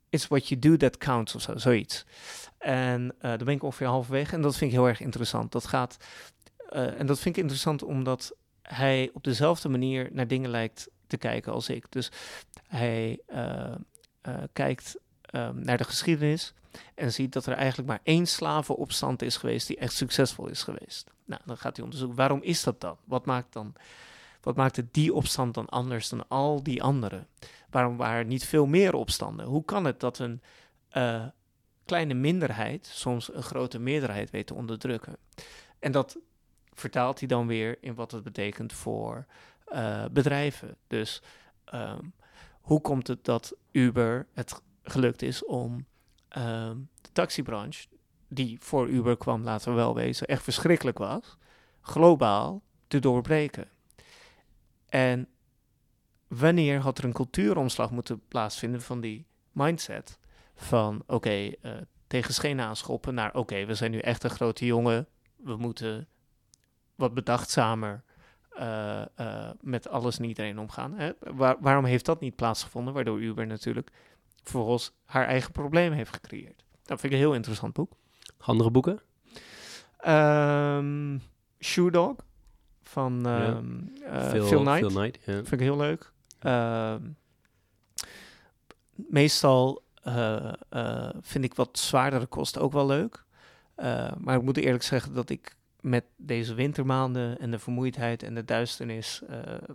It's what you do that counts of zo, zoiets. En uh, daar ben ik ongeveer halverwege en dat vind ik heel erg interessant. Dat gaat, uh, en dat vind ik interessant omdat hij op dezelfde manier naar dingen lijkt te kijken als ik. Dus hij uh, kijkt um, naar de geschiedenis en ziet dat er eigenlijk maar één slavenopstand is geweest die echt succesvol is geweest. Nou, dan gaat hij onderzoeken, waarom is dat dan? Wat maakt dan... Wat maakte die opstand dan anders dan al die andere? Waarom waren er niet veel meer opstanden? Hoe kan het dat een kleine minderheid soms een grote meerderheid weet te onderdrukken? En dat vertaalt hij dan weer in wat het betekent voor uh, bedrijven. Dus um, hoe komt het dat Uber het gelukt is om um, de taxibranche, die voor Uber kwam, laten we wel wezen, echt verschrikkelijk was, globaal te doorbreken? En wanneer had er een cultuuromslag moeten plaatsvinden van die mindset? Van oké, okay, uh, tegen schenen aanschoppen naar oké, we zijn nu echt een grote jongen. We moeten wat bedachtzamer uh, uh, met alles en iedereen omgaan. Hè? Waar, waarom heeft dat niet plaatsgevonden? Waardoor Uber natuurlijk vervolgens haar eigen probleem heeft gecreëerd. Dat vind ik een heel interessant boek. Andere boeken? Um, Shoe Dog van um, ja. uh, Phil, Phil Knight. Phil Knight ja. Vind ik heel leuk. Uh, meestal uh, uh, vind ik wat zwaardere kosten ook wel leuk. Uh, maar ik moet eerlijk zeggen dat ik met deze wintermaanden en de vermoeidheid en de duisternis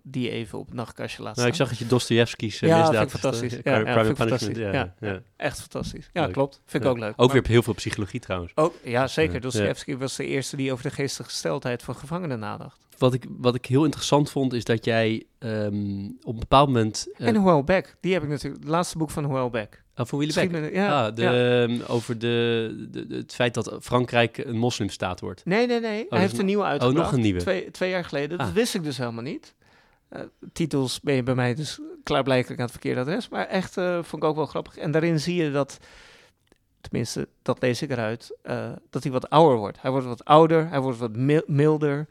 die even op het nachtkastje laat nou, staan. ik zag dat je Dostoevsky's ja, misdaad... fantastisch. Uh, ja, private fantastisch. ja, Ja, ja. echt fantastisch. Ja, Leuk. klopt. Vind ik ook leuk. Ook Maar- weer op heel veel psychologie trouwens. ook, ja, zeker. Dostoevsky was de eerste die over de geestige gesteldheid van gevangenen nadacht. Wat ik, wat ik heel interessant vond, is dat jij ehm, op een bepaald moment... eh, en Howell Beck, die heb ik natuurlijk. Het laatste boek van Howell Beck. oh, van Willy Beck. me- ja, ah, de, ja. ehm, over de, de, het feit dat Frankrijk een moslimstaat wordt. Nee, nee, nee. dat Hij heeft een- een nieuwe Oh, uitgebracht. nog een nieuwe. Twee, twee jaar geleden. Dat Ah. wist ik dus helemaal niet. Eh, titels ben je bij mij dus klaarblijkelijk aan het verkeerde adres. Maar echt eh, vond ik ook wel grappig. En daarin zie je dat, tenminste, dat lees ik eruit, dat hij wat ouder wordt. Hij wordt wat ouder, hij wordt wat mil- milder.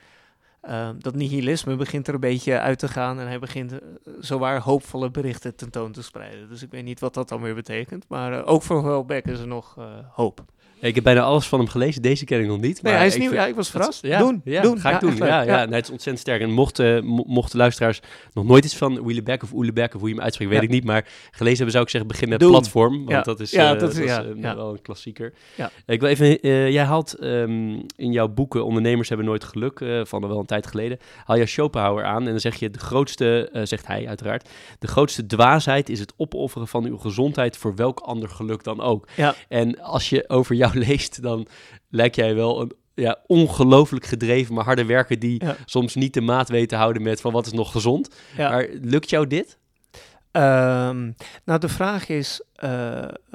Eh, dat nihilisme begint er een beetje uit te gaan. En hij begint eh, zowaar hoopvolle berichten tentoon te spreiden. Dus ik weet niet wat dat dan weer betekent. Maar eh, ook voor Howell is er nog eh, hoop. Ik heb bijna alles van hem gelezen. Deze ken ik nog niet. Nee, maar hij is nieuw. vind- Ja, ik was verrast. Ja, doen, ja, doen. ga ik doen. Ja, ja. Nee, het is ontzettend sterk. En mochten, mo- mochten luisteraars nog nooit iets van Willy Beck of Oele Beck, of hoe je hem uitspreekt, weet ik niet. Maar gelezen hebben zou ik zeggen, begin met Doen. platform. Want Ja. dat is, Ja, eh, dat is- eh, wel een klassieker. Ik wil even, eh, jij haalt ehm, in jouw boeken Ondernemers hebben nooit geluk, eh, van wel een tijd geleden, haal je Schopenhauer aan. En dan zeg je, de grootste, eh, zegt hij uiteraard, de grootste dwaasheid is het opofferen van uw gezondheid voor welk ander geluk dan ook. Ja. En als je over jou leest, dan lijkt jij wel een ja, ongelooflijk gedreven, maar harde werker die Ja. soms niet de maat weet te houden met van wat is nog gezond. Ja. Maar lukt jou dit? Ehm, nou, de vraag is,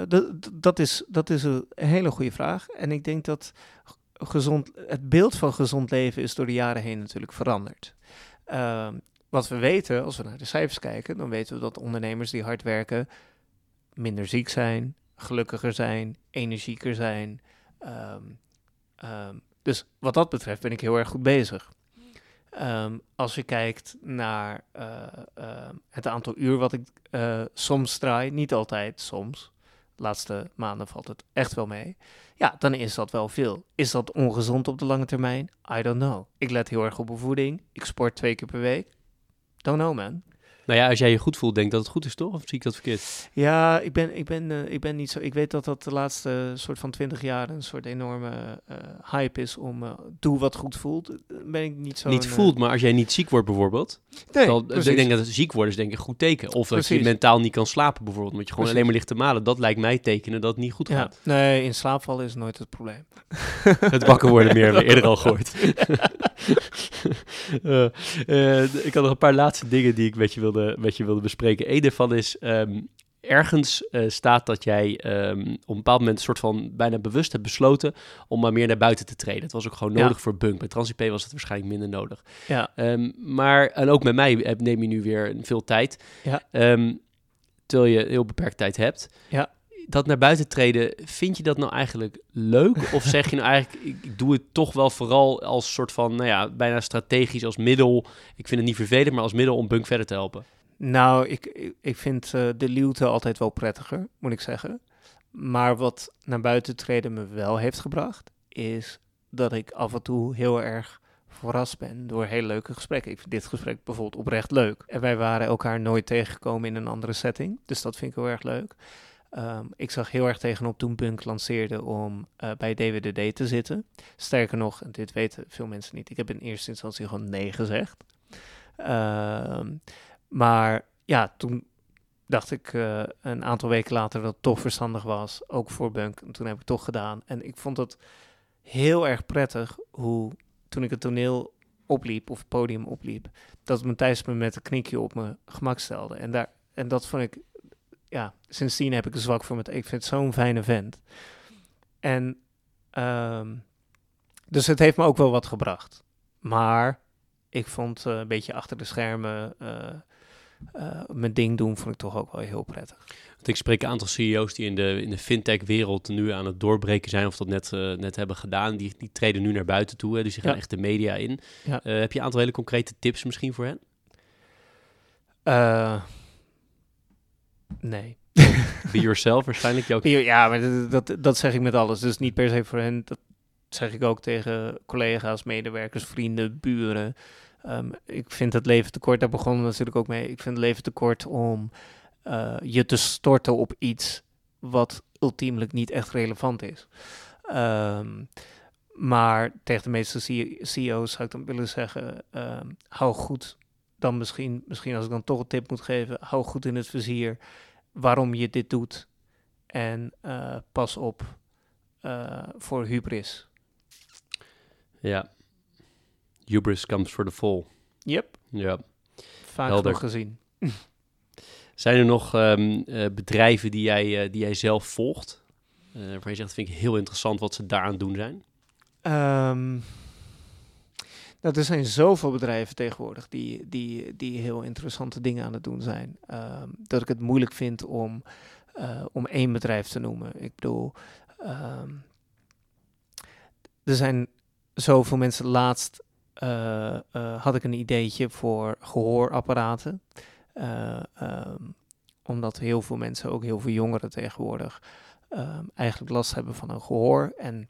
d- dat is, dat is een hele goede vraag. En ik denk dat gezond, het beeld van gezond leven is door de jaren heen natuurlijk veranderd. Ehm, wat we weten, als we naar de cijfers kijken, dan weten we dat ondernemers die hard werken minder ziek zijn, gelukkiger zijn, energieker zijn. Ehm, ehm, dus wat dat betreft ben ik heel erg goed bezig. Ehm, als je kijkt naar eh, het aantal uur wat ik eh, soms draai, niet altijd, soms. De laatste maanden valt het echt wel mee. Ja, dan is dat wel veel. Is dat ongezond op de lange termijn? I don't know. Ik let heel erg op mijn voeding. Ik sport twee keer per week. Don't know, man. Nou ja, als jij je goed voelt, denk dat het goed is, toch? Of zie ik dat verkeerd? Ja, ik ben, ik, ben, eh, ik ben niet zo. Ik weet dat dat de laatste soort van twintig jaar een soort enorme eh, hype is om eh, doe wat goed voelt. Ben ik niet zo. niet voelt, maar als jij niet ziek wordt bijvoorbeeld. Nee, dan, precies. ik denk dat het ziek worden is denk ik een goed teken. Of dat je mentaal niet kan slapen bijvoorbeeld. Omdat je gewoon Precies. alleen maar ligt te malen. Dat lijkt mij tekenen dat het niet goed Ja, gaat. nee, in slaap vallen is nooit het probleem. Het wakker worden meer, hebben we eerder al gehoord. Eh, eh, ik had nog een paar laatste dingen die ik met je wilde, met je wilde bespreken. Eén daarvan is, ehm, ergens eh, staat dat jij ehm, op een bepaald moment een soort van bijna bewust hebt besloten om maar meer naar buiten te treden. Het was ook gewoon Ja. nodig voor Bunk. Bij TransIP was het waarschijnlijk minder nodig. Ja, Ehm, maar, en ook met mij heb- neem je nu weer veel tijd. Ja. Terwijl je heel beperkt tijd hebt. Ja. Dat naar buiten treden, vind je dat nou eigenlijk leuk? Of zeg je nou eigenlijk, ik, doe het toch wel vooral als soort van, nou ja, bijna strategisch als middel. Ik vind het niet vervelend, maar als middel om Bunk verder te helpen. Nou, ik, ik, vind eh, de luwte altijd wel prettiger, moet ik zeggen. Maar wat naar buiten treden me wel heeft gebracht, is dat ik af en toe heel erg verrast ben door hele leuke gesprekken. Ik vind dit gesprek bijvoorbeeld oprecht leuk. En wij waren elkaar nooit tegengekomen in een andere setting, dus dat vind ik heel erg leuk. Ehm, ik zag heel erg tegenop toen Bunk lanceerde om eh, bij DWDD te zitten. Sterker nog, en dit weten veel mensen niet, ik heb in eerste instantie gewoon nee gezegd. Ehm, maar ja, toen dacht ik eh, een aantal weken later dat het toch verstandig was, ook voor Bunk. En toen heb ik het toch gedaan. En ik vond het heel erg prettig hoe, toen ik het toneel opliep, of het podium opliep, dat Matthijs me met een knikje op mijn gemak stelde. En, daar, en dat vond ik, ja, sindsdien heb ik een zwak voor met. Ik vind het zo'n fijne vent. En, ehm, dus het heeft me ook wel wat gebracht. Maar ik vond eh, een beetje achter de schermen eh, eh, mijn ding doen, vond ik toch ook wel heel prettig. Want ik spreek een aantal CEO's die in de, in de fintech-wereld nu aan het doorbreken zijn, of dat net, net hebben gedaan. Die, die treden nu naar buiten toe, hè, dus die gaan Ja. echt de media in. Ja. Heb je een aantal hele concrete tips misschien voor hen? Nee. Be yourself waarschijnlijk. Jouw... Ja, maar dat, dat, dat zeg ik met alles. Dus niet per se voor hen. Dat zeg ik ook tegen collega's, medewerkers, vrienden, buren. Ehm, ik vind het leven te kort, daar begonnen we natuurlijk ook mee. Ik vind het leven te kort om eh, je te storten op iets wat ultiemelijk niet echt relevant is. Ehm, maar tegen de meeste CEO's zou ik dan willen zeggen, ehm, hou goed dan misschien, misschien als ik dan toch een tip moet geven, hou goed in het vizier waarom je dit doet. En eh, pas op eh, voor hubris. Ja. Hubris comes for the fall. Yep, Ja. vaak Helder. gezien. Zijn er nog ehm, eh, bedrijven die jij, die jij zelf volgt? Waarvan je zegt, vind ik heel interessant wat ze daaraan doen zijn. Ehm, nou, er zijn zoveel bedrijven tegenwoordig die, die, die heel interessante dingen aan het doen zijn. ehm, dat ik het moeilijk vind om, eh, om één bedrijf te noemen. Ik bedoel, ehm, er zijn zoveel mensen. Laatst eh, eh, had ik een ideetje voor gehoorapparaten. Eh, ehm, omdat heel veel mensen, ook heel veel jongeren tegenwoordig, eigenlijk last hebben van een gehoor. En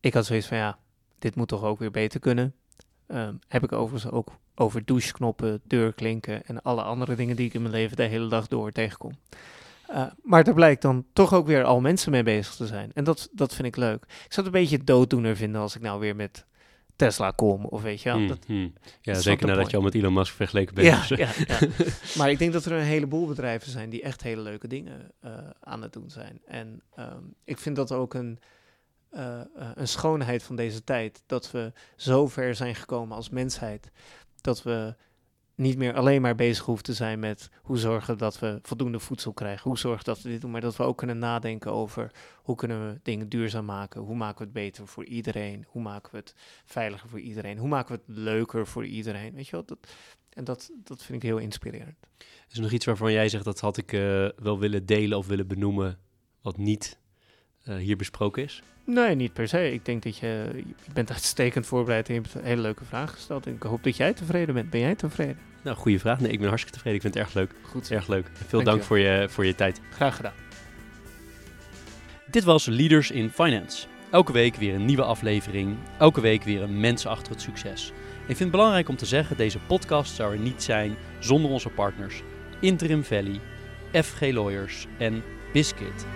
ik had zoiets van, ja, dit moet toch ook weer beter kunnen. Ehm, heb ik overigens ook over doucheknoppen, deurklinken en alle andere dingen die ik in mijn leven de hele dag door tegenkom. Eh, maar daar blijkt dan toch ook weer al mensen mee bezig te zijn. En dat, dat vind ik leuk. Ik zou het een beetje dooddoener vinden als ik nou weer met Tesla kom. Of weet je wel. Hmm, dat, hmm. Ja, zeker nadat je al met Elon Musk vergeleken bent. ja, Dus, ja, ja. maar ik denk dat er een heleboel bedrijven zijn die echt hele leuke dingen eh, aan het doen zijn. En ehm, ik vind dat ook een, eh, eh, een schoonheid van deze tijd. Dat we zo ver zijn gekomen als mensheid. Dat we niet meer alleen maar bezig hoeven te zijn met hoe zorgen dat we voldoende voedsel krijgen. Hoe zorgen dat we dit doen. Maar dat we ook kunnen nadenken over hoe kunnen we dingen duurzaam maken. Hoe maken we het beter voor iedereen. Hoe maken we het veiliger voor iedereen. Hoe maken we het leuker voor iedereen. Weet je wel, dat, en dat, dat vind ik heel inspirerend. Is er nog iets waarvan jij zegt dat had ik eh, wel willen delen of willen benoemen, wat niet eh, hier besproken is? Nee, niet per se. Ik denk dat je, je bent uitstekend voorbereid en je hebt een hele leuke vraag gesteld. En ik hoop dat jij tevreden bent. Ben jij tevreden? Nou, goede vraag. Nee, ik ben hartstikke tevreden. Ik vind het erg leuk. Goed, Erg leuk. Veel dank voor je, voor je tijd. graag gedaan. Dit was Leaders in Finance. Elke week weer een nieuwe aflevering. Elke week weer een mens achter het succes. Ik vind het belangrijk om te zeggen, deze podcast zou er niet zijn zonder onze partners Interim Valley, FG Lawyers en Biscuit.